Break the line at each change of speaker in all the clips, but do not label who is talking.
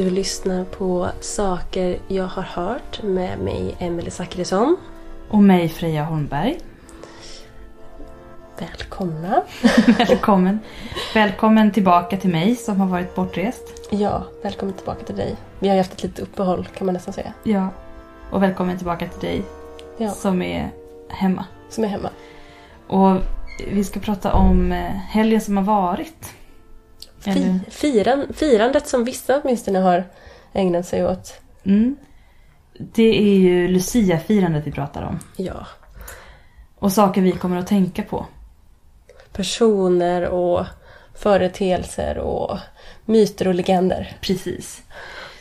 Du lyssnar på Saker jag har hört med mig, Emelie Zackrisson.
Och mig, Freja Holmberg.
Välkomna!
Välkommen. Välkommen tillbaka till mig som har varit bortrest.
Ja, välkommen tillbaka till dig. Vi har ju haft ett litet uppehåll kan man nästan säga.
Ja. Och välkommen tillbaka till dig
Ja,
som är hemma.
som är hemma.
Och vi ska prata om eh, helgen som har varit.
Fi, firan, firandet som vissa åtminstone har ägnat sig åt.
Mm. Det är ju Lucia-firandet vi pratar om.
Ja,
Och saker vi kommer att tänka på.
personer och företeelser och myter och legender.
Precis.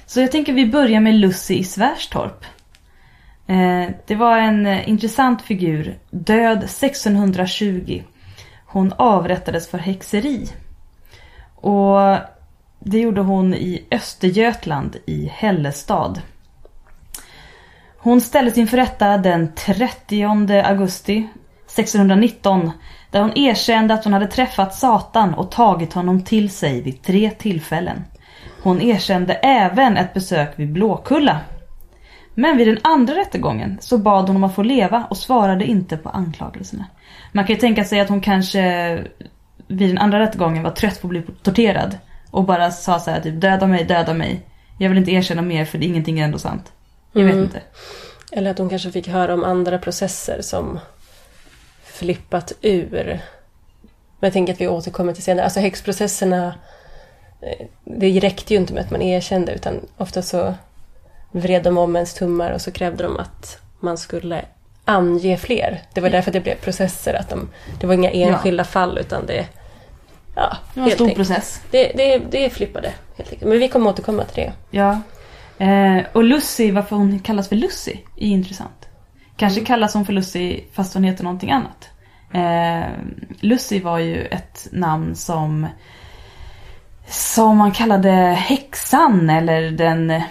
Så jag tänker vi börjar med Lucy i Svärstorp. Eh, det var en eh, intressant figur, död 1620. Hon avrättades för häxeri. Och det gjorde hon i Östergötland i Hällestad. Hon ställdes inför rätta den 30 augusti 1619 där hon erkände att hon hade träffat Satan och tagit honom till sig vid tre tillfällen. Hon erkände även ett besök vid Blåkulla. Men vid den andra rättegången så bad hon om att få leva och svarade inte på anklagelserna. Man kan ju tänka sig att hon kanske vid den andra rättegången var trött på att bli torterad. Och bara sa så här typ döda mig, döda mig. Jag vill inte erkänna mer för ingenting är ändå sant. Jag vet
Mm.
inte.
Eller att hon kanske fick höra om andra processer som flippat ur. Men jag tänker att vi återkommer till senare. Alltså häxprocesserna, eh, det räckte ju inte med att man erkände utan ofta så vred de om ens tummar och så krävde de att man skulle ange fler. Det var därför det blev processer. Att de, det var inga enskilda fall utan det... Ja,
Det var en stor
enkelt.
process.
Det, det, det flippade helt enkelt. Men vi kommer återkomma till det.
Ja. Eh, och Lucy, varför hon kallas för Lucy, är intressant. Kanske kallas hon för Lucy fast hon heter någonting annat. Eh, Lucy var ju ett namn som som man kallade häxan eller den,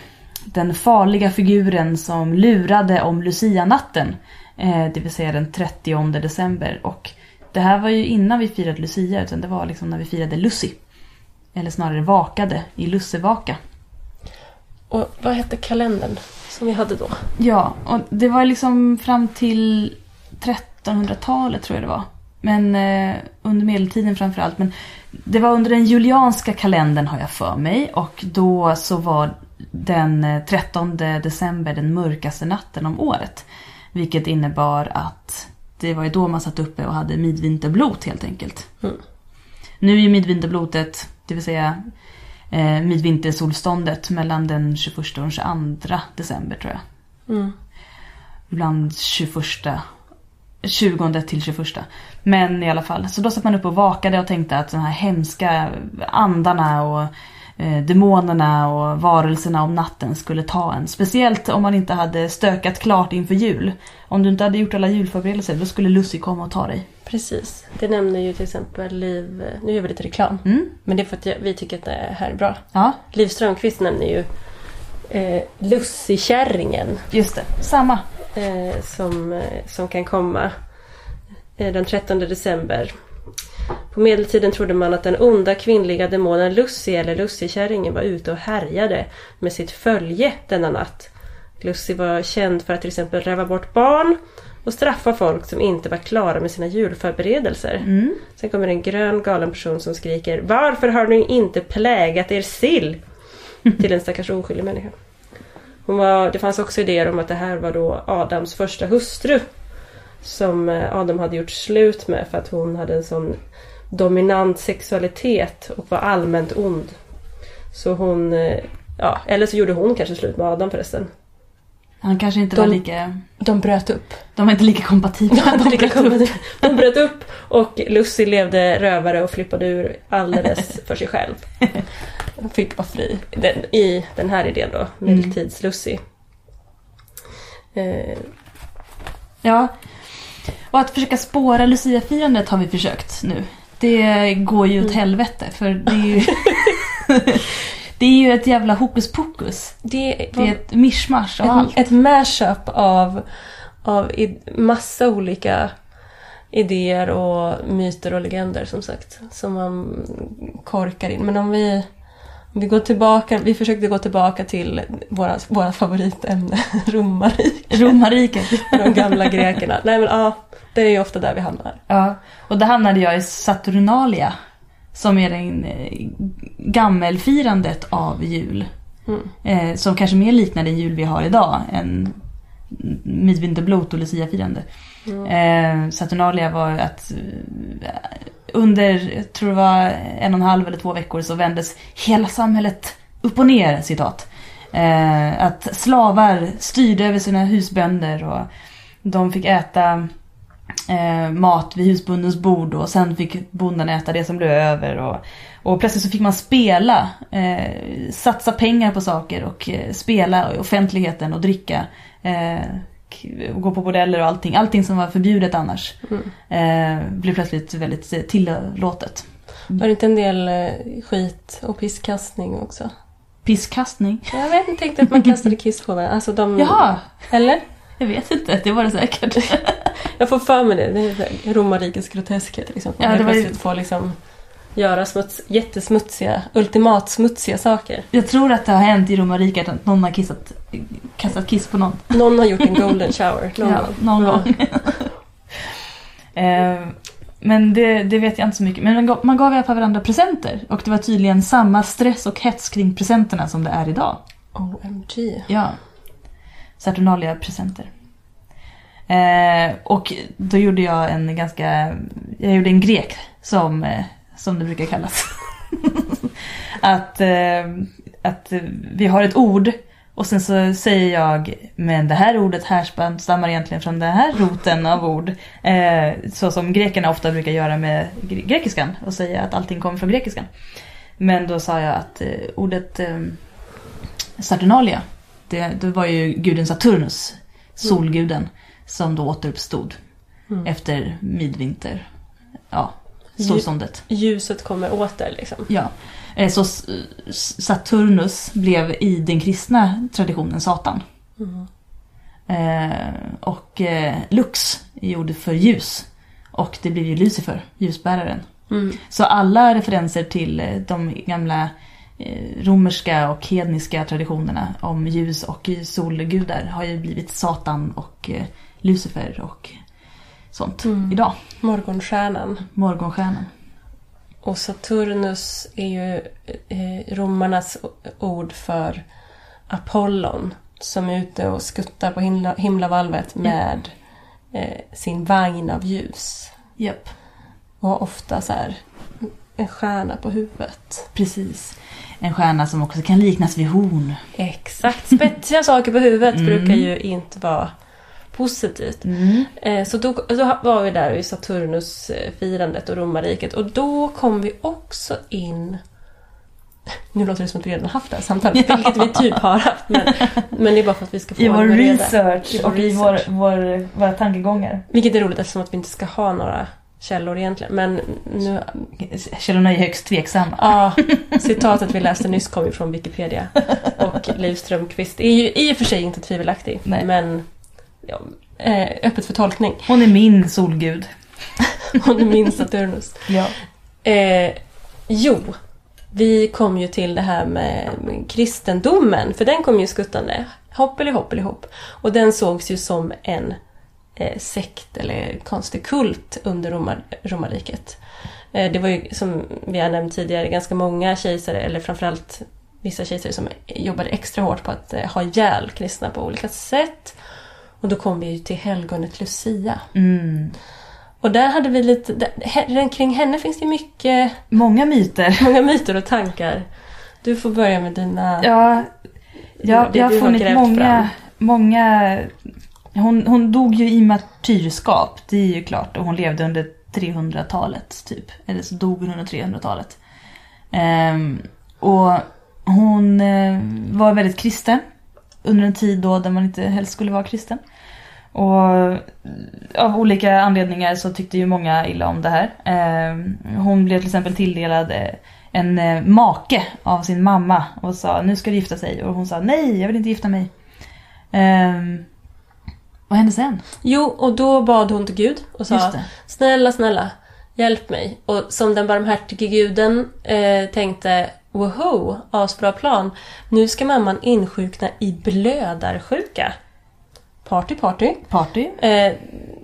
den farliga figuren som lurade om Lucia-natten. Eh, det vill säga den 30 december. Och det här var ju innan vi firade Lucia utan det var liksom när vi firade Lucy. Eller snarare vakade i Lussevaka.
Och vad hette kalendern som vi hade då?
Ja, och det var liksom fram till 1300-talet tror jag det var. Men eh, under medeltiden framförallt. Men det var under den julianska kalendern har jag för mig. Och då så var den eh, 13 december den mörkaste natten om året. Vilket innebar att det var ju då man satt uppe och hade midvinterblot helt enkelt.
Mm.
Nu är ju midvinterblotet, det vill säga eh, midvintersolståndet mellan den 21 och den 22 december tror jag.
Mm.
Ibland 21, 20 till 21. Men i alla fall, så då satt man upp och vakade och tänkte att de här hemska andarna och eh, demonerna och varelserna om natten skulle ta en. Speciellt om man inte hade stökat klart inför jul. Om du inte hade gjort alla julförberedelser, då skulle Lucy komma och ta dig.
Precis. Det nämner ju till exempel Liv... Nu gör vi lite reklam.
Mm?
Men det är för att vi tycker att det här är bra.
Ja,
Liv Strömquist nämner ju eh, Lussikärringen
just det. Samma.
eh, som, eh, som kan komma eh, den 13 december. På medeltiden trodde man att den onda kvinnliga demonen Lucy eller Lussikärringen var ute och härjade med sitt följe denna natt. Lucy var känd för att till exempel räva bort barn och straffa folk som inte var klara med sina julförberedelser.
Mm.
Sen kommer en grön galen person som skriker Varför har ni inte plägat er sill? Till en stackars oskyldig människa. Var, det fanns också idéer om att det här var då Adams första hustru. Som eh, Adam hade gjort slut med för att hon hade en sån dominant sexualitet och var allmänt ond. Så hon, eh, ja, eller så gjorde hon kanske slut med Adam förresten.
Han kanske inte
De-
var lika...
De bröt upp.
De var inte lika kompatibla.
De,
De
lika de bröt upp och Lucy levde rövare och flippade ur alldeles för sig själv. Hon fick vara fri den, i den här idén då, medeltids-Lucy. Eh,
Ja. Och att försöka spåra Lucia-firandet har vi försökt nu. Det går ju åt helvete för det är ju... det är ju ett jävla hokus pokus.
det
Det är ett mischmasch av
ett,
allt.
ett mashup av, av massa olika idéer och myter och legender som sagt. Som man korkar in. Men om vi, Vi, går tillbaka, vi försökte gå tillbaka till våra, våra favoritämne, romarriket.
Romarriket.
De gamla grekerna. Nej men ja, det är ju ofta där vi hamnar.
Ja, och där hamnade jag i Saturnalia. Som är den eh, gammelfirandet av jul.
Mm.
Eh, som kanske mer liknar den jul vi har idag än midvinterblot och luciafirande.
Mm.
Eh, Saturnalia var att under, jag tror det var en och en halv eller två veckor så vändes hela samhället upp och ner, citat. Eh, att slavar styrde över sina husbönder och de fick äta eh, mat vid husbondens bord och sen fick bonden äta det som blev över. Och, och plötsligt så fick man spela, eh, satsa pengar på saker och eh, spela i offentligheten och dricka. Eh, Gå på bordeller och allting. Allting som var förbjudet annars
Mm.
eh, blev plötsligt väldigt tillåtet.
Var det inte en del eh, skit och pisskastning också?
Pisskastning?
Jag vet inte, tänkte att man kastade kiss på varandra. Alltså de...
Jaha,
Eller?
jag vet inte. Det var det säkert.
Jag får för mig det. Det är romarrikets groteskhet. Liksom.
Ja,
Ja,
det var ju-
får liksom göra smuts, jättesmutsiga, ultimat smutsiga saker.
Jag tror att det har hänt i romarriket att någon har kissat, kastat kiss på någon.
Någon har gjort en golden shower någon
Ja,
gång.
någon gång. eh, men det, det vet jag inte så mycket. Men man gav, man gav i alla fall varandra presenter. Och det var tydligen samma stress och hets kring presenterna som det är idag.
OMG.
Ja. Saturnalia-presenter. Eh, och då gjorde jag en ganska... Jag gjorde en grek som, eh, som det brukar kallas. att, eh, att vi har ett ord och sen så säger jag men det här ordet härstammar egentligen från den här roten av ord. Eh, så som grekerna ofta brukar göra med gre- grekiskan och säga att allting kommer från grekiskan. Men då sa jag att eh, ordet Saturnalia det, det var ju guden Saturnus, solguden, som då återuppstod
Mm.
efter midvinter. Ja, solståndet.
Ljuset kommer åter liksom.
Ja. Eh, Så Saturnus blev i den kristna traditionen Satan.
Mm.
Eh, och eh, Lux är gjord för ljus. Och det blev ju Lucifer, ljusbäraren.
Mm.
Så alla referenser till de gamla romerska och hedniska traditionerna om ljus och solgudar har ju blivit Satan och Lucifer och sånt
Mm.
idag.
Morgonstjärnan.
Morgonstjärnan.
Och Saturnus är ju eh, romarnas ord för Apollon som är ute och skuttar på himla, himlavalvet med eh, sin vagn av ljus.
Japp,
Och har ofta så här en stjärna på huvudet.
precis. En stjärna som också kan liknas vid horn.
Exakt. Spetsiga saker på huvudet
Mm.
brukar ju inte vara positivt.
Mm.
Eh, Så då, då var vi där i Saturnus-firandet och romarriket och då kom vi också in nu låter det som att vi redan haft det här samtalet,
Ja.
vilket vi typ har haft. Men, men det är bara för att vi ska få
I vår research
I vår
och i vår, vår, våra tankegångar.
Vilket är roligt eftersom att vi inte ska ha några källor egentligen. Men nu,
Källorna är högst tveksamma.
ja, citatet vi läste nyss kom ju från Wikipedia. Och Liv Strömquist är ju i och för sig inte tvivelaktig.
Nej.
Men ja, eh, öppet för tolkning.
Hon är min solgud.
Hon är min Saturnus.
Ja.
Eh, jo, vi kom ju till det här med kristendomen, för den kom ju skuttande. Hoppeli hopp. Och den sågs ju som en eh, sekt eller konstig kult under romar, romarriket. Eh, det var ju som vi har nämnt tidigare ganska många kejsare, eller framförallt vissa kejsare som jobbade extra hårt på att eh, ha ihjäl kristna på olika sätt. Och då kom vi ju till helgonet Lucia.
Mm.
Och där hade vi lite, där, kring henne finns det mycket
Många myter.
Många myter och tankar. Du får börja med dina...
Ja, jag, jag har funnit många...
fram.
många hon, hon dog ju i martyrskap, det är ju klart. Och hon levde under 300-talet typ. Eller så dog hon under 300-talet. Ehm, och hon eh, var väldigt kristen. Under en tid då där man inte helst skulle vara kristen. Och eh, av olika anledningar så tyckte ju många illa om det här. Ehm, hon blev till exempel tilldelad eh, en eh, make av sin mamma och sa nu ska du gifta sig. Och hon sa nej, jag vill inte gifta mig. Ehm, vad hände sen?
Jo, och då bad hon till Gud och sa. Snälla, snälla, hjälp mig. Och som den barmhärtige guden eh, tänkte woho, asbra plan. Nu ska mamman insjukna i blödarsjuka. Party party.
Party.
Eh,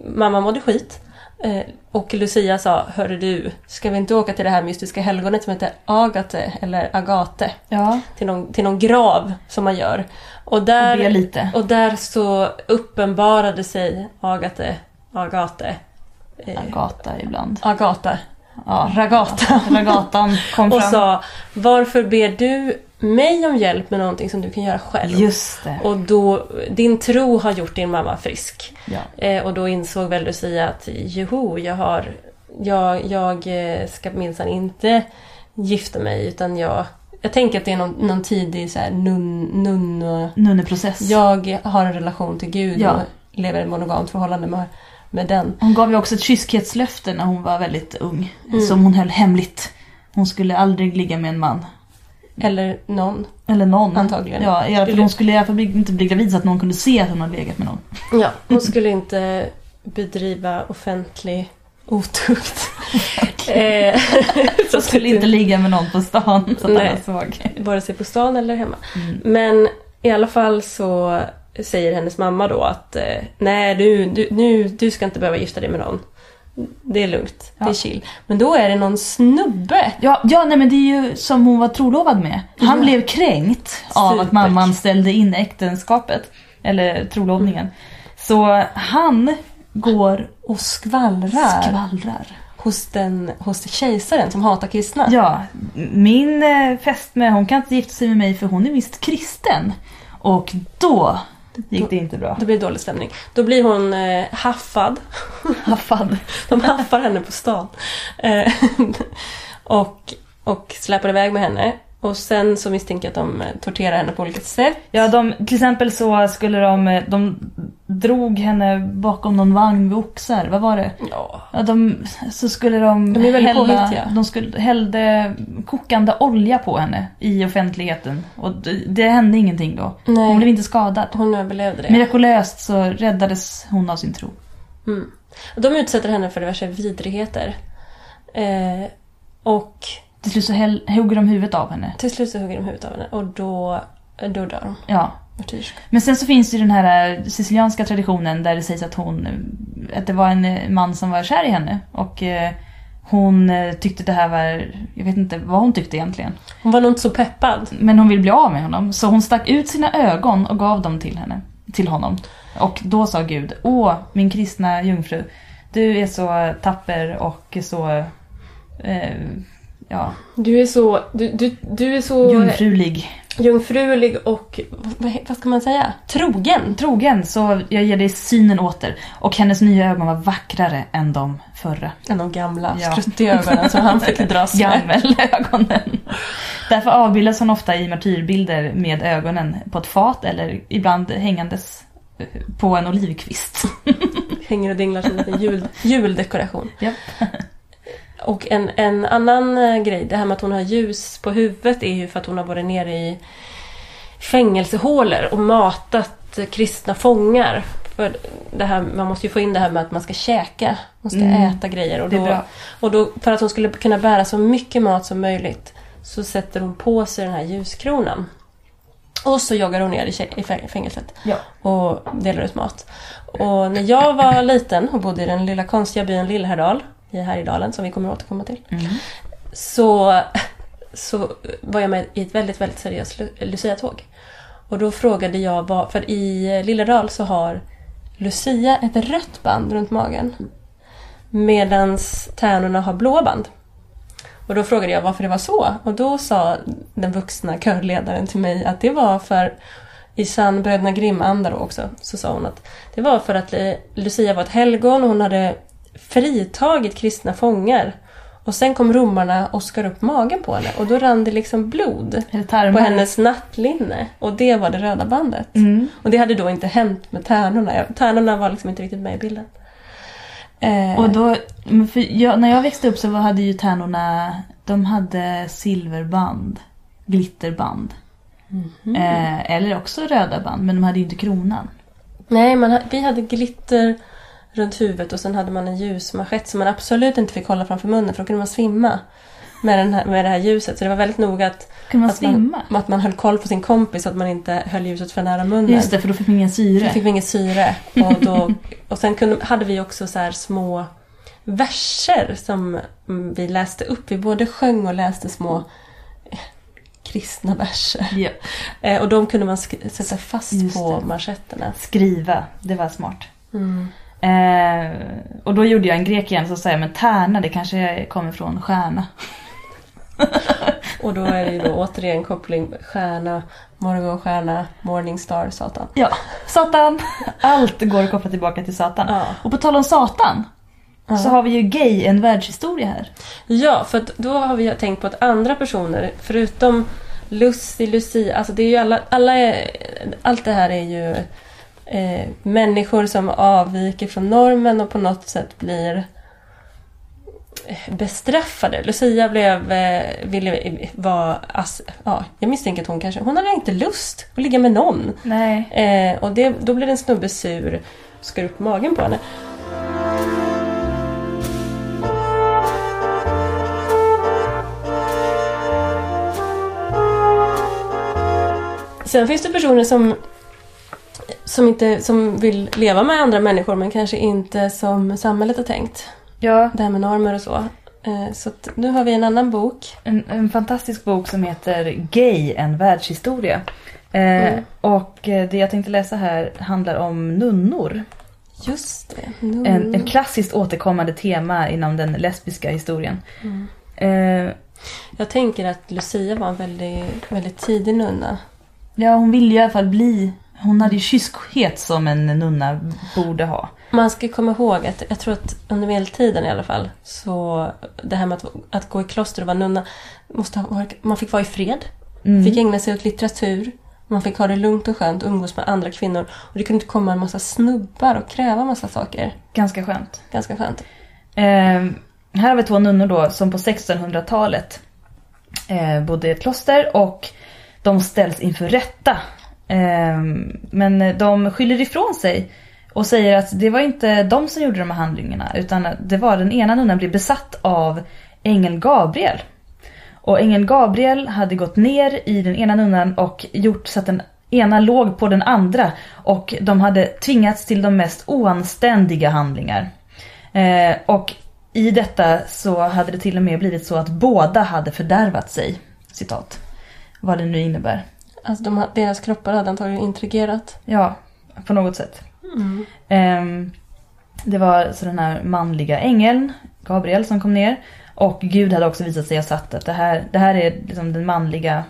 mamma mådde skit. Eh, och Lucia sa, hörru du, ska vi inte åka till det här mystiska helgonet som heter Agate eller Agate?
Ja.
Till någon, till någon grav som man gör. Och där,
Och lite.
och där så uppenbarade sig Agate, Agate, eh,
Agata ibland.
Agata,
Ja.
Ragata.
Ragatan kom
Och
fram.
sa, varför ber du mig om hjälp med någonting som du kan göra själv?
Just det.
Och då, din tro har gjort din mamma frisk.
Ja.
Eh, och då insåg väl Lucia att joho, jag har... Jag, jag eh, ska minsann inte gifta mig utan jag... Jag tänker att det är någon, någon tidig så här nun... nun
Nunneprocess.
jag har en relation till Gud
Ja.
och lever i ett monogamt förhållande med, med den.
Hon gav ju också ett kyskhetslöfte när hon var väldigt ung.
Mm.
Som hon höll hemligt. Hon skulle aldrig ligga med en man.
Eller någon.
Eller någon.
Antagligen.
Ja, i alla fall,
Skulle-
hon skulle i alla fall inte bli gravid så att någon kunde se att hon hade legat med någon.
Ja, hon skulle inte bedriva offentlig otukt. eh,
Så skulle inte ligga med någon på stan så att
Nej.
alla såg.
vare sig på stan eller hemma.
Mm.
Men i alla fall så säger hennes mamma då att eh, nej du, du, nu, du ska inte behöva gifta dig med någon. Det är lugnt, det är
Ja.
chill. Men då är det någon snubbe.
Ja, ja nej men det är ju som hon var trolovad med. Han
Ja.
blev kränkt av att
Super.
mamman ställde in äktenskapet. Eller trolovningen. Så han går
Och skvallrar
skvallrar.
hos, den, hos kejsaren som hatar kristna.
Ja, min eh, fästmö hon kan inte gifta sig med mig för hon är visst kristen. Och då gick det inte bra.
Då blir det dålig stämning. Då blir hon eh, haffad.
Haffad.
De haffar henne på stan. Eh, och, och släpar iväg med henne. Och sen så misstänker jag att de eh, torterar henne på olika sätt.
Ja, de, till exempel så skulle de, eh, de drog henne bakom någon vagn med oxar. Vad var det?
Ja,
Ja, de, så skulle de,
De är väldigt påhittiga.
de skulle, hällde kokande olja på henne i offentligheten. Och det, det hände ingenting då.
Nej.
Hon blev inte skadad.
hon överlevde det.
Mirakulöst så räddades hon av sin tro.
Mm. De utsätter henne för diverse vidrigheter. Eh, och
Till slut så hugger de huvudet av henne.
till slut så hugger de huvudet av henne och då, då dör hon.
Ja. Men sen så finns det ju den här eh, sicilianska traditionen där det sägs att hon, eh, att det var en eh, man som var kär i henne. Och hon tyckte det här var, jag vet inte vad hon tyckte egentligen.
Hon var nog inte så peppad.
Men hon ville bli av med honom. Så hon stack ut sina ögon och gav dem till henne. Till honom. Och då sa Gud, åh min kristna jungfru. Du är så tapper och så, eh, ja,
Du är så, du, du, du är så
jungfrulig.
jungfrulig och, vad, vad ska man säga, trogen.
Trogen, så jag ger dig synen åter. Och hennes nya ögon var vackrare än de förra.
Än de gamla
Ja.
skruttiga ögonen som han fick dras med.
Gammelögonen. Därför avbildas hon ofta i martyrbilder med ögonen på ett fat eller ibland hängandes eh, på en olivkvist.
Hänger och dinglar som en jul, juldekoration.
Japp.
Och en, en annan eh, grej, det här med att hon har ljus på huvudet är ju för att hon har varit nere i fängelsehålor och matat kristna fångar. För det här, man måste ju få in det här med att man ska käka, man ska
Mm.
äta grejer. Och då, och då, för att hon skulle kunna bära så mycket mat som möjligt så sätter hon på sig den här ljuskronan. Och så joggar hon ner i fängelset
Ja.
och delar ut mat. Och när jag var liten och bodde i den lilla konstiga byn Lillhärdal i Härjedalen som vi kommer att återkomma till.
Mm.
Så, så var jag med i ett väldigt, väldigt seriöst Lu- Lucia-tåg. Och då frågade jag vad, för i Lillhärdal så har Lucia ett rött band runt magen. Medans tärnorna har blå band. Och då frågade jag varför det var så. Och då sa den vuxna körledaren till mig att det var för i sann Bröderna Grimm-anda då också, så sa hon att det var för att eh, Lucia var ett helgon och hon hade fritagit kristna fångar. Och sen kom romarna och skar upp magen på henne och då rann det liksom blod på hennes nattlinne. Och det var det röda bandet.
Mm.
Och det hade då inte hänt med tärnorna. Tärnorna var liksom inte riktigt med i bilden. Eh,
Och då, jag, när jag växte upp så var- hade ju tärnorna, de hade silverband. Glitterband.
mhm.
Eh, eller också röda band, men de hade ju inte kronan.
Nej, man, vi hade glitter runt huvudet och sen hade man en ljusmanschett som man absolut inte fick hålla framför munnen för då kunde man svimma. med, den här, med det här ljuset. Så det var väldigt noga att,
man
att, man, att man höll koll på sin kompis så att man inte höll ljuset för nära munnen.
Just det, för då fick man ingen
Då
syre.
fick vi inget syre. Och, då, och sen kunde, hade vi också så små verser som vi läste upp. Vi både sjöng och läste små kristna verser. Eh, och de kunde man sätta fast
Just
på
det.
manschetterna.
Skriva, det var smart.
Mm.
Eh, och då gjorde jag en grek igen så sa jag men tärna det kanske kommer från stjärna.
Och då är det ju då återigen koppling stjärna, morgonstjärna, morningstar, satan.
Ja, Satan! Allt går att koppla tillbaka till Satan.
Ja.
Och på tal om Satan
Ja.
så har vi ju gay, en världshistoria här.
Ja, för då har vi tänkt på att andra personer, förutom Lucy, Lucia, alltså det är ju alla, alla är, allt det här är ju eh, människor som avviker från normen och på något sätt blir eh, bestraffade. Lucia blev, eh, ville vara, ass, ja, jag misstänker att hon kanske, hon hade inte lust att ligga med någon.
Nej.
Eh, och det, då blir en snubbe sur och skar upp magen på henne. Sen finns det personer som, som, inte, som vill leva med andra människor men kanske inte som samhället har tänkt.
Ja,
Det här med normer och så. Eh, så nu har vi en annan bok.
en, en fantastisk bok som heter Gay, en världshistoria. Eh,
Mm.
Och eh, det jag tänkte läsa här handlar om nunnor.
Just det. Nu.
En, en klassiskt återkommande tema inom den lesbiska historien.
Mm.
Eh,
Jag tänker att Lucia var en väldigt, väldigt tidig nunna.
ja, hon ville i alla fall bli... Hon hade ju kyskhet som en nunna borde ha.
Man ska komma ihåg att jag tror att under medeltiden i alla fall så det här med att, att gå i kloster och vara nunna måste ha varit, man fick vara i fred.
Mm.
Fick ägna sig åt litteratur. Man fick ha det lugnt och skönt och umgås med andra kvinnor. Och det kunde inte komma en massa snubbar och kräva massa saker.
Ganska skönt.
Ganska skönt.
Eh, här har vi två nunnor då som på 1600-talet eh, bodde i ett kloster och de ställs inför rätta. Ehm, men de skyller ifrån sig och säger att det var inte de som gjorde de här handlingarna utan det var den ena nunnan blev besatt av ängeln Gabriel. Och ängeln Gabriel hade gått ner i den ena nunnan och gjort så att den ena låg på den andra och de hade tvingats till de mest oanständiga handlingar. Eh, och i detta så hade det till och med blivit så att båda hade fördärvat sig. Citat. Vad det nu innebär.
Alltså de, deras kroppar hade antagligen intrigerat.
Ja, på något sätt. Ehm, det var så den här manliga ängeln, Gabriel, som kom ner. Och Gud hade också visat sig ha satt att det här, det här är liksom den manliga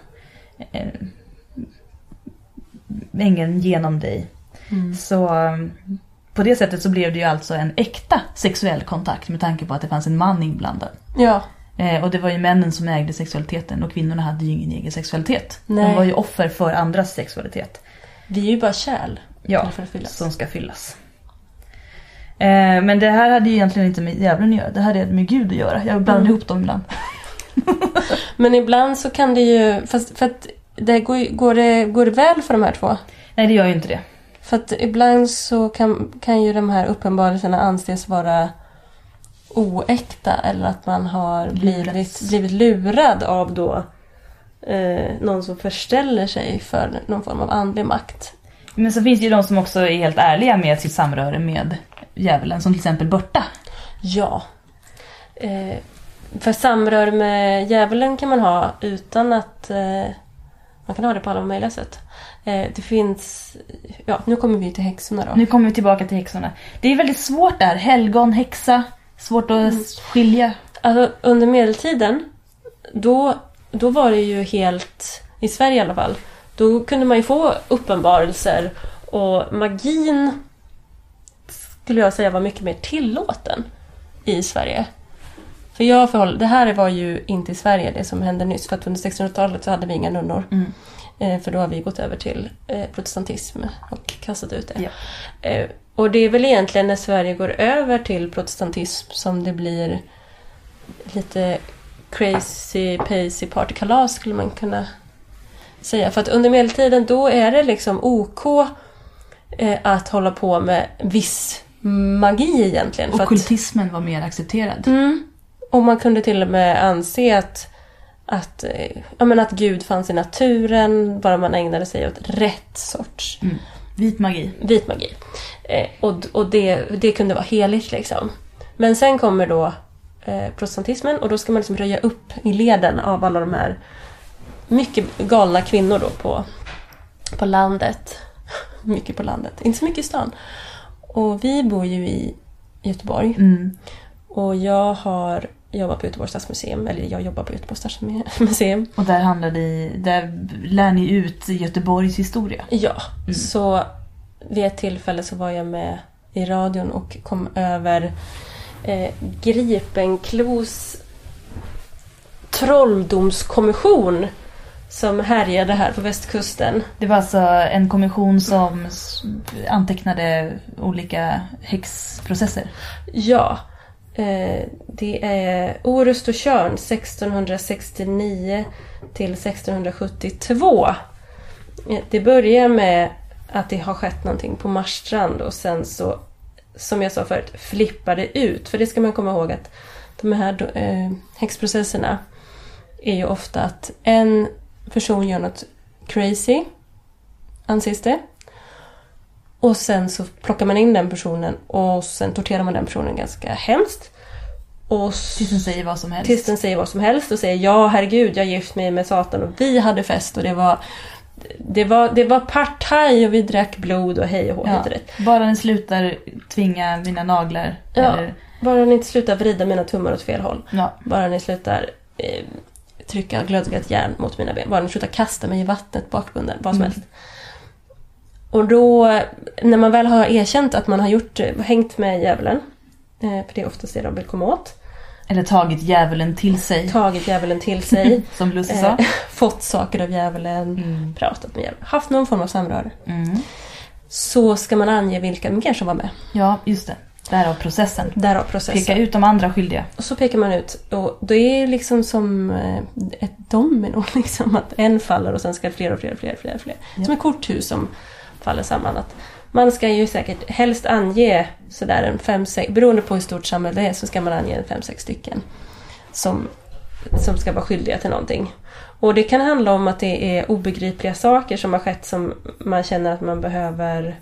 eh, ängeln genom dig.
Mm.
Så um, på det sättet så blev det ju alltså en äkta sexuell kontakt med tanke på att det fanns en man inblandad.
Ja,
och det var ju männen som ägde sexualiteten och kvinnorna hade ju ingen egen sexualitet. De
Nej.
var ju offer för andras sexualitet.
vi är ju bara kärl.
Ja, som ska fyllas. Eh, men det här hade ju egentligen inte med djävulen att göra. Det här hade med Gud att göra. Jag blandar
Mm.
ihop dem ibland.
Men ibland så kan det ju, fast för att det går, går, det, går det väl för de här två?
Nej, det gör ju inte det.
För att ibland så kan, kan ju de här uppenbarelserna anses vara oäkta eller att man har blivit, blivit lurad av då eh, någon som förställer sig för någon form av andlig makt.
Men så finns det ju de som också är helt ärliga med sitt samröre med djävulen. Som till exempel Berta.
Ja. Eh, för samröre med djävulen kan man ha utan att... Eh, man kan ha det på alla möjliga sätt. Eh, det finns... Ja, nu kommer vi till häxorna då.
Nu kommer vi tillbaka till häxorna. Det är väldigt svårt där. Helgon, häxa. Svårt att
Mm.
skilja.
Alltså under medeltiden, då, då var det ju helt, i Sverige i alla fall, då kunde man ju få uppenbarelser och magin skulle jag säga var mycket mer tillåten i Sverige. För jag förhåll, det här var ju inte i Sverige det som hände nyss för att under 1600-talet så hade vi inga nunnor.
Mm.
Eh, för då har vi gått över till eh, protestantism och kastat ut det.
Ja.
Eh, och det är väl egentligen när Sverige går över till protestantism som det blir lite crazy pacy partykalas skulle man kunna säga. För att under medeltiden då är det liksom OK eh, att hålla på med viss magi egentligen.
Och
att,
kultismen var mer accepterad.
mm, Och man kunde till och med anse att, att, eh, ja, men att Gud fanns i naturen bara man ägnade sig åt rätt sorts
Mm. Vit magi.
vit magi. Eh, och och det, det kunde vara heligt liksom. Men sen kommer då eh, protestantismen och då ska man liksom röja upp i leden av alla de här mycket galna kvinnor då på, på landet. Mycket på landet, inte så mycket i stan. Och vi bor ju i Göteborg
Mm.
och jag har jobbat på Göteborgs stadsmuseum, eller jag jobbar på Göteborgs stadsmuseum.
Och där handlar det, där lär ni ut Göteborgs historia.
Ja, så vid ett tillfälle så var jag med i radion och kom över eh, Gripenklos trolldomskommission som härjade här på västkusten.
Det var alltså en kommission som antecknade olika häxprocesser.
Ja, Eh, det är Orust och Tjörn 1669 till 1672. Eh, det börjar med att det har skett någonting på Marstrand och sen så, som jag sa förut, flippar det ut. För det ska man komma ihåg att de här eh, häxprocesserna är ju ofta att en person gör något crazy, anses det. Och sen så plockar man in den personen och sen torterar man den personen ganska hemskt. Och
Tills den säger vad som helst.
tills den säger vad som helst och säger ja herregud jag gift mig med Satan och vi hade fest och det var det var, det var partaj och vi drack blod och hej och hå
Ja. Bara ni slutar tvinga mina naglar.
Ja.
Eller,
Bara ni inte slutar vrida mina tummar åt fel håll.
ja.
Bara ni slutar eh, trycka glödgat järn mot mina ben. Bara ni slutar kasta mig i vattnet bakbunden. Vad som
Mm.
helst. Och då, när man väl har erkänt att man har gjort, hängt med djävulen, eh, för det är oftast det de vill komma åt,
eller tagit djävulen till sig.
tagit djävulen till sig,
Som Lucy
eh,
sa.
fått saker av djävulen,
Mm.
pratat med djävulen, haft någon form av samröre.
Mm.
Så ska man ange vilka mer som var med.
Ja, just det. Därav processen.
Därav processen.
Peka ut de andra skyldiga.
Och så pekar man ut. Och det är liksom som eh, ett domino. Liksom, att en faller och sen ska fler och fler och fler och fler. Och fler.
Ja.
Som ett korthus som faller samman. Att man ska ju säkert helst ange sådär en fem, sex, beroende på hur stort samhälle det är, så ska man ange en fem, sex stycken. Som, som ska vara skyldiga till någonting. Och det kan handla om att det är obegripliga saker som har skett som man känner att man behöver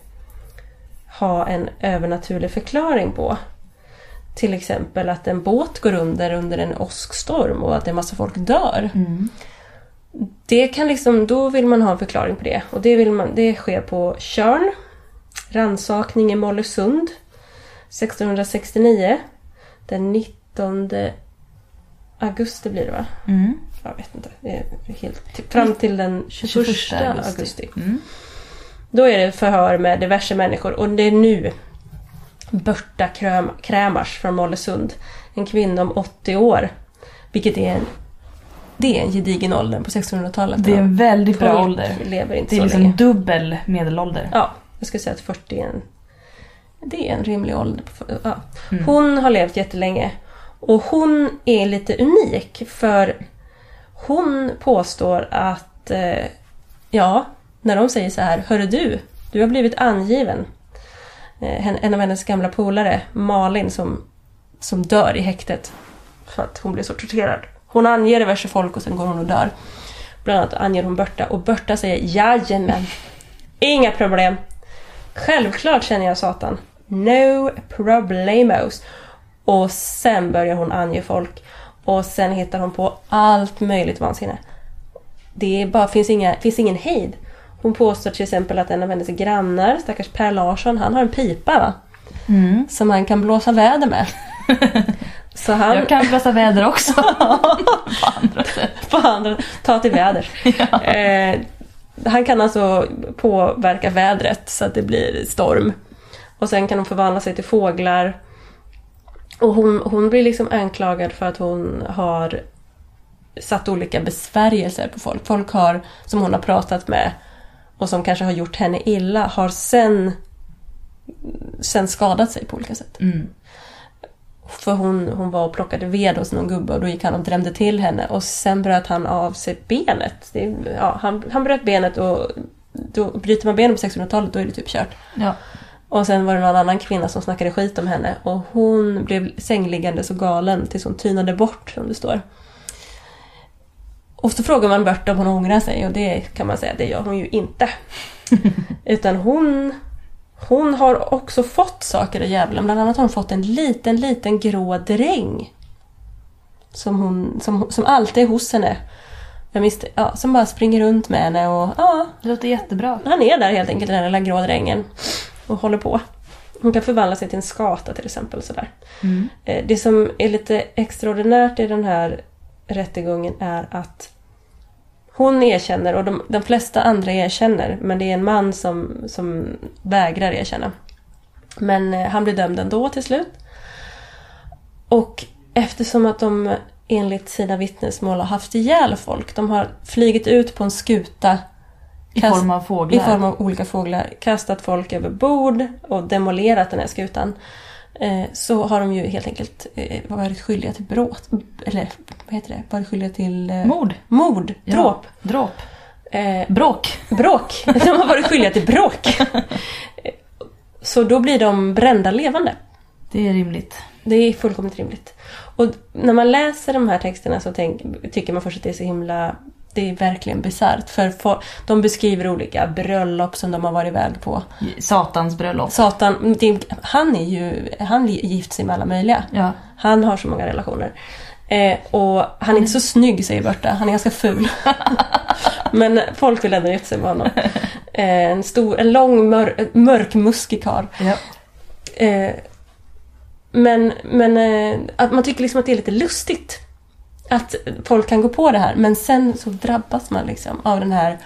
ha en övernaturlig förklaring på. Till exempel att en båt går under under en åskstorm och att en massa folk dör.
Mm.
Det kan liksom, då vill man ha en förklaring på det. Och det, vill man, det sker på Tjörn. Rannsakning i Mollösund. 1669. Den 19 augusti blir det va?
Mm.
Jag vet inte. Helt, fram till den 21, augusti.
Mm.
Då är det förhör med diverse människor och det är nu Berta Kräm, Krämars från Mollösund. En kvinna om 80 år. Vilket är en, det är en gedigen ålder på 1600-talet.
Det är en väldigt bra
Folk
ålder.
lever inte
Det är liksom
länge.
dubbel medelålder.
Ja, jag skulle säga att 40 är en, det är en rimlig ålder. Ja.
Mm.
Hon har levt jättelänge. Och hon är lite unik för hon påstår att, eh, ja, när de säger så här, Hörru du, du har blivit angiven. Eh, en av hennes gamla polare, Malin, som, som dör i häktet för att hon blir så torterad. Hon anger diverse folk och sen går hon och dör. Bland annat anger hon Berta och Berta säger Jajamän, inga problem. Självklart känner jag Satan. No problemos. Och sen börjar hon ange folk. Och sen hittar hon på allt möjligt vansinne. Det bara, finns, inga, finns ingen hejd. Hon påstår till exempel att en av hennes grannar, stackars Per Larsson, han har en pipa va?
Mm.
Som han kan blåsa väder med. Så han...
Jag kan blåsa väder också. På andra sätt.
på andra, ta till väder. eh, han kan alltså påverka vädret så att det blir storm. Och sen kan hon förvandla sig till fåglar. Och hon, hon blir liksom anklagad för att hon har satt olika besvärjelser på folk. Folk har, som hon har pratat med och som kanske har gjort henne illa, har sen, sen skadat sig på olika sätt.
Mm.
För hon, hon var och plockade ved hos någon gubbe och då gick han och drämde till henne och sen bröt han av sig benet. Det, ja, han, han bröt benet och då bryter man benet på 1600-talet då är det typ kört.
Ja.
Och sen var det någon annan kvinna som snackade skit om henne och hon blev sängliggande så galen tills hon tynade bort som det står. Och så frågar man Bert om hon ångrar sig och det kan man säga, det gör hon ju inte. Utan hon, hon har också fått saker av djävulen. Bland annat har hon fått en liten, liten grå dräng. Som, hon, som, som alltid är hos henne. Jag misste, ja, som bara springer runt med henne och ja,
Det låter jättebra.
han är där helt enkelt, den lilla grå drängen. Och håller på. Hon kan förvandla sig till en skata till exempel. Sådär.
Mm.
Eh, Det som är lite extraordinärt i den här rättegången är att hon erkänner och de, de flesta andra erkänner men det är en man som, som vägrar erkänna. Men eh, han blir dömd ändå till slut. Och eftersom att de enligt sina vittnesmål har haft ihjäl folk. De har flygit ut på en skuta
I form av fåglar.
i form av olika fåglar, kastat folk över bord och demolerat den här skutan. Eh, så har de ju helt enkelt eh, varit skyldiga till bråt. Eller vad heter det? Varit skyldiga till eh,
Mord.
mord,
Ja.
dråp,
Dråp.
eh,
Bråk.
bråk. De har varit skyldiga till bråk. Så då blir de brända levande.
Det är rimligt.
Det är fullkomligt rimligt. Och när man läser de här texterna så tänk, tycker man först att det är så himla... Det är verkligen bisarrt. För fo- de beskriver olika bröllop som de har varit iväg på.
Satans bröllop.
Satan, det, han är ju... Han är gift sig med alla möjliga.
Ja.
Han har så många relationer. Eh, och han är inte så snygg säger Berta, han är ganska ful. Men folk vill ändå gifta sig med honom. Eh, en, stor, en lång mör, mörkmuskig karl.
ja.
Eh, men men eh, att man tycker liksom att det är lite lustigt. Att folk kan gå på det här. Men sen så drabbas man liksom av den här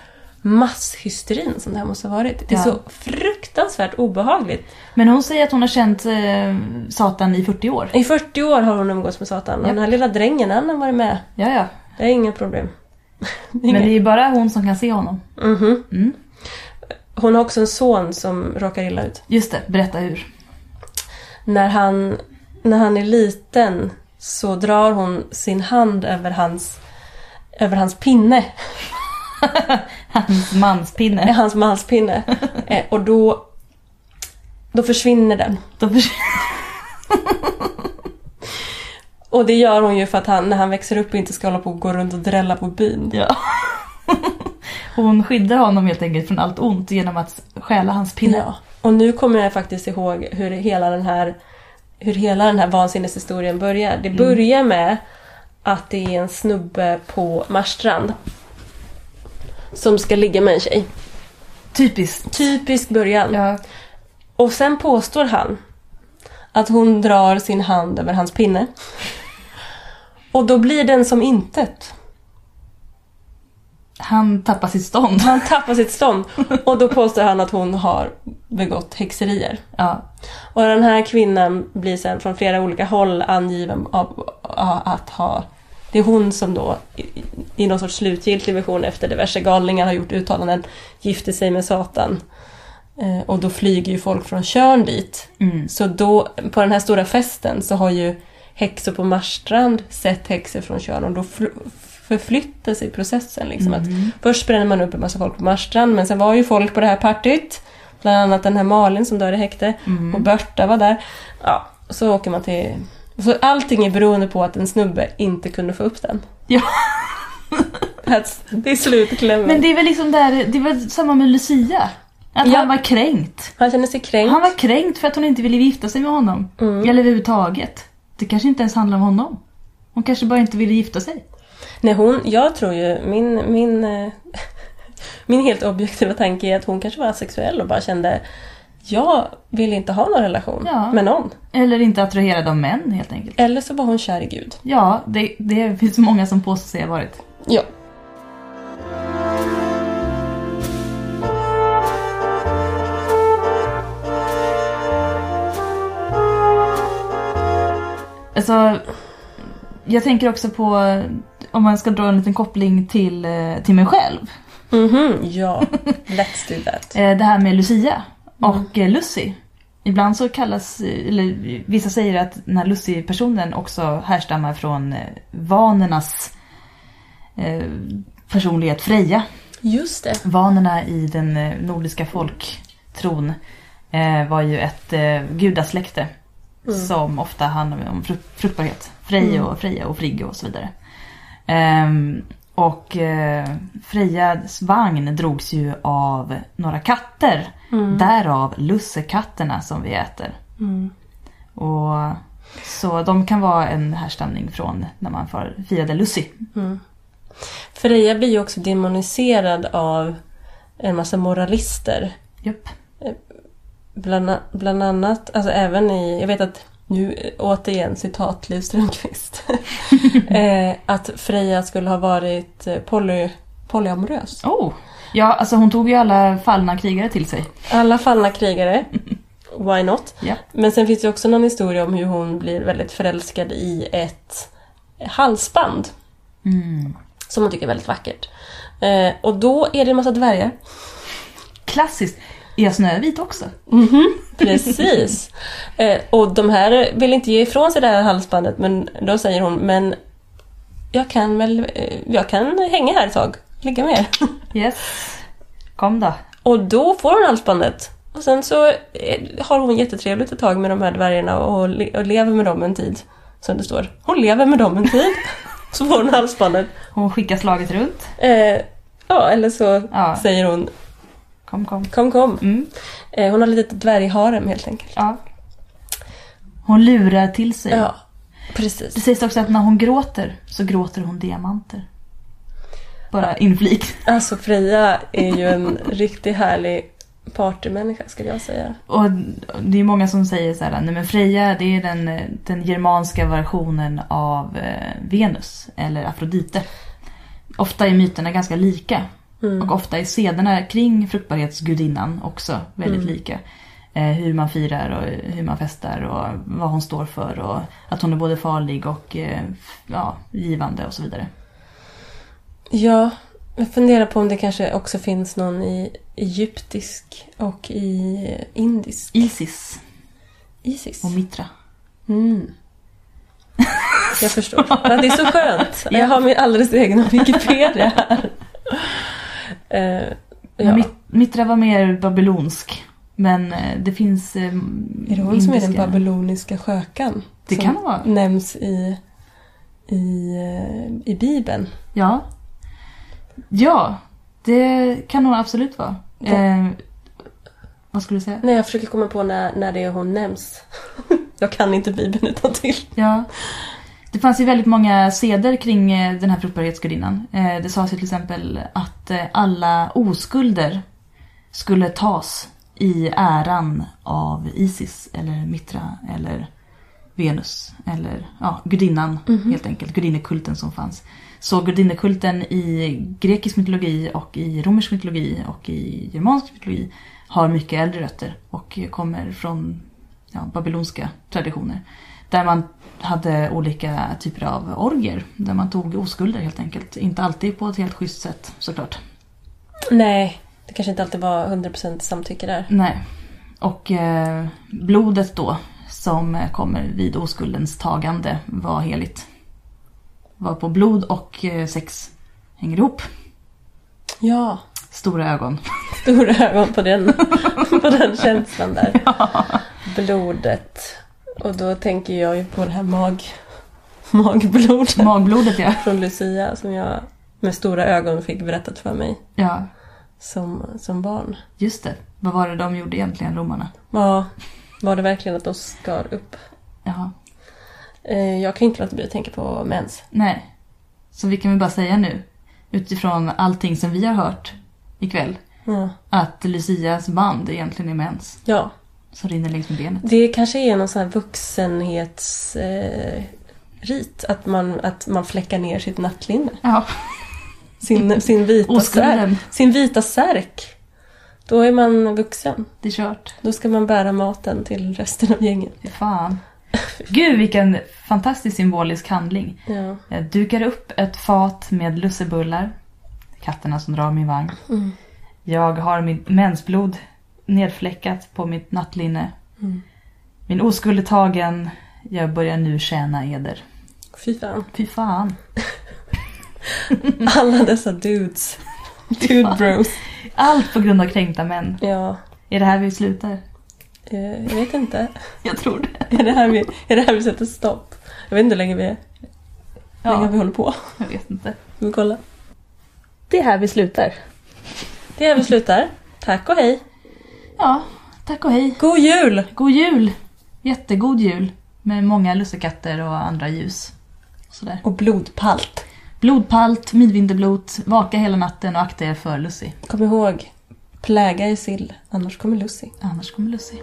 masshysterin som det här måste ha varit. Det är
Ja.
så fruktansvärt obehagligt.
Men hon säger att hon har känt eh, Satan i 40 år.
I 40 år har hon umgåtts med Satan.
Ja.
den här lilla drängen, han har varit med.
Ja, ja.
Det är inga problem.
Men det är ju bara hon som kan se honom.
Mhm.
Mm.
Hon har också en son som råkar illa ut.
Just det, berätta hur.
När han, när han är liten så drar hon sin hand över hans, över hans pinne.
Hans manspinne.
Hans manspinne. eh, och då, då försvinner den.
Då förs-
Och det gör hon ju för att han, när han växer upp inte ska hålla på och gå runt och drälla på byn.
ja. Hon skyddar honom helt enkelt från allt ont genom att stjäla hans pinne.
Ja. Och nu kommer jag faktiskt ihåg hur hela den här, hur hela den här vansinneshistorien börjar. Det börjar med att det är en snubbe på Marstrand som ska ligga med en tjej.
Typiskt.
Typisk början.
Ja.
Och sen påstår han att hon drar sin hand över hans pinne. Och då blir den som intet.
Han tappar sitt stånd.
Han tappar sitt stånd. Och då påstår han att hon har begått häxerier.
Ja.
Och den här kvinnan blir sen från flera olika håll angiven av, att ha... Det är hon som då i, någon sorts slutgiltig version efter diverse galningar har gjort uttalanden gifter sig med Satan. Eh, och då flyger ju folk från Tjörn dit.
Mm.
Så då, på den här stora festen så har ju häxor på Marstrand sett häxor från Tjörn och då fl- förflyttar sig processen. Liksom. Att
Mm.
först bränner man upp en massa folk på Marstrand men sen var ju folk på det här partyt. Bland annat den här Malin som dör i häkte
Mm.
och Berta var där. Ja, så åker man till... Så allting är beroende på att en snubbe inte kunde få upp den.
Ja.
That's, det är slutklämmen.
Men det är väl liksom där, det var samma med Lucia. Att
Ja.
han var kränkt.
Han känner sig kränkt.
Han var kränkt för att hon inte ville gifta sig med honom.
Mm.
Eller överhuvudtaget. Det kanske inte ens handlar om honom. Hon kanske bara inte ville gifta sig.
Nej, hon, jag tror ju, min, min, eh, min helt objektiva tanke är att hon kanske var asexuell och bara kände jag vill inte ha någon relation
Ja.
med någon.
Eller inte attraherad av män helt enkelt.
Eller så var hon kär i Gud.
Ja, det, det finns många som påstår sig ha varit.
Ja.
Alltså, jag tänker också på, om man ska dra en liten koppling till, eh, till mig själv.
Mhm, ja. Let's do that.
Eh, Det här med Lucia och eh, Lucy. Ibland så kallas, eller vissa säger att den här Lucy-personen också härstammar från vanernas eh, personlighet Freja.
Just det.
Vanerna i den nordiska folktron. eh, var ju ett eh, gudasläkte
Mm.
som ofta handlar om fru- fruktbarhet. Frej
Mm.
och Freja och Frigge och så vidare. Ehm, och eh, Frejas vagn drogs ju av några katter.
Mm.
Därav lussekatterna som vi äter.
Mm.
Och, så de kan vara en härstamning från när man firade Lucy.
Mm. Freja blir ju också demoniserad av en massa moralister.
Japp.
Bland, bland annat, alltså även i, jag vet att nu återigen citat Liv Strömquist. eh, att Freja skulle ha varit eh, poly, polyamorös.
Oh! Ja, alltså hon tog ju alla fallna krigare till sig.
Alla fallna krigare. Why not?
Ja.
Men sen finns det också någon historia om hur hon blir väldigt förälskad i ett halsband.
Mm.
Som hon tycker är väldigt vackert. Eh, och då är det en massa dvärgar.
Klassiskt. Är Snövit också?
Mhm, precis. eh, och de här vill inte ge ifrån sig det här halsbandet men då säger hon men jag kan väl, eh, jag kan hänga här ett tag, ligga med er.
Yes. Kom då.
Och då får hon halsbandet. Och sen så eh, har hon jättetrevligt ett tag med de här dvärgarna och, le- och lever med dem en tid. Som det står. Hon lever med dem en tid. Så får hon halsbandet.
Hon skickar slaget runt.
Eh, ja, eller så
Ja.
säger hon
Kom, kom.
kom kom.
Mm.
Eh, hon har lite dvärgharem helt enkelt.
Ja. Hon lurar till sig.
Ja, precis.
Det sägs också att när hon gråter så gråter hon diamanter. Bara inflik.
Alltså Freja är ju en riktigt härlig partymänniska skulle jag säga.
Och det är många som säger så här, nej men Freja det är den, den germanska versionen av eh, Venus eller Afrodite. Ofta är myterna ganska lika.
Mm.
Och ofta är sederna kring fruktbarhetsgudinnan också väldigt
Mm.
lika. Eh, hur man firar och hur man festar och vad hon står för och att hon är både farlig och eh, ja, givande och så vidare.
Ja, jag funderar på om det kanske också finns någon i egyptisk och i indisk.
Isis
Isis.
och Mitra.
Mm. Jag förstår. Det är så skönt. Jag har min alldeles egna Wikipedia här. Eh, ja.
Mit- Mitra var mer babylonsk. Men eh, det finns... Eh,
Är det hon som är den babyloniska skökan?
Det
som
kan det vara.
nämns i, i, eh, i Bibeln.
Ja. Ja, det kan hon absolut vara. Eh, vad skulle du säga?
Nej, jag försöker komma på när, när det är hon nämns. jag kan inte Bibeln utan till.
Ja. Det fanns ju väldigt många seder kring eh, den här fruktbarhetsgudinnan. Eh, Det sades ju till exempel att eh, alla oskulder skulle tas i äran av Isis eller Mitra eller Venus eller ja, gudinnan
Mhm.
helt enkelt. Gudinnekulten som fanns. Så gudinnekulten i grekisk mytologi och i romersk mytologi och i germansk mytologi har mycket äldre rötter och kommer från ja, babylonska traditioner. Där man hade olika typer av orger. Där man tog oskulder helt enkelt. Inte alltid på ett helt schysst sätt såklart.
Nej, det kanske inte alltid var 100% samtycke där.
Nej. Och eh, blodet då som kommer vid oskuldens tagande var heligt. Var på blod och eh, sex hänger ihop.
Ja,
Stora ögon.
stora ögon på den, på den känslan där. Blodet. Och då tänker jag ju på det här mag, magblodet
Magblodet ja.
från Lucia som jag med stora ögon fick berättat för mig
Ja,
som, som barn.
just det. Vad var det de gjorde egentligen, romarna?
Ja, var det verkligen att de skar upp?
Jaha.
Eh, Jag kan inte låta bli att tänka på mens.
Nej. Så vi kan väl bara säga nu, utifrån allting som vi har hört ikväll,
Ja.
att Lucias band egentligen är mens
ja,
som rinner längs med benet.
det kanske är någon sån här vuxenhetsrit. Eh, att, man, att man fläckar ner sitt nattlinne.
Ja,
Sin, sin, vita särk, sin vita särk. Då är man vuxen.
Det är kört.
Då ska man bära maten till resten av gänget.
Fy fan. Gud vilken fantastisk symbolisk handling.
Ja.
Jag dukar upp ett fat med lussebullar. Katterna som drar min vagn.
Mm.
Jag har mitt mensblod nedfläckat på mitt nattlinne.
Mm.
Min oskuld är tagen. Jag börjar nu tjäna eder.
Fy fan.
Fy fan.
Alla dessa dudes. Dude bros.
Allt på grund av kränkta män.
Ja.
Är det här vi slutar?
Eh, jag vet inte.
Jag tror det.
Är det här vi, är det här vi sätter stopp? Jag vet inte hur länge vi, hur länge
Ja,
vi håller på.
jag vet inte.
Ska vi kolla?
Det är här vi slutar.
Det är här vi slutar. Tack och hej.
Ja, tack och hej.
God jul!
God jul! Jättegod jul. Med många lussekatter och andra ljus. Sådär.
Och blodpalt.
Blodpalt, midvinterblot, vaka hela natten och akta er för Lucy.
Kom ihåg, pläga i sill, annars kommer Lucy.
Annars kommer Lucy.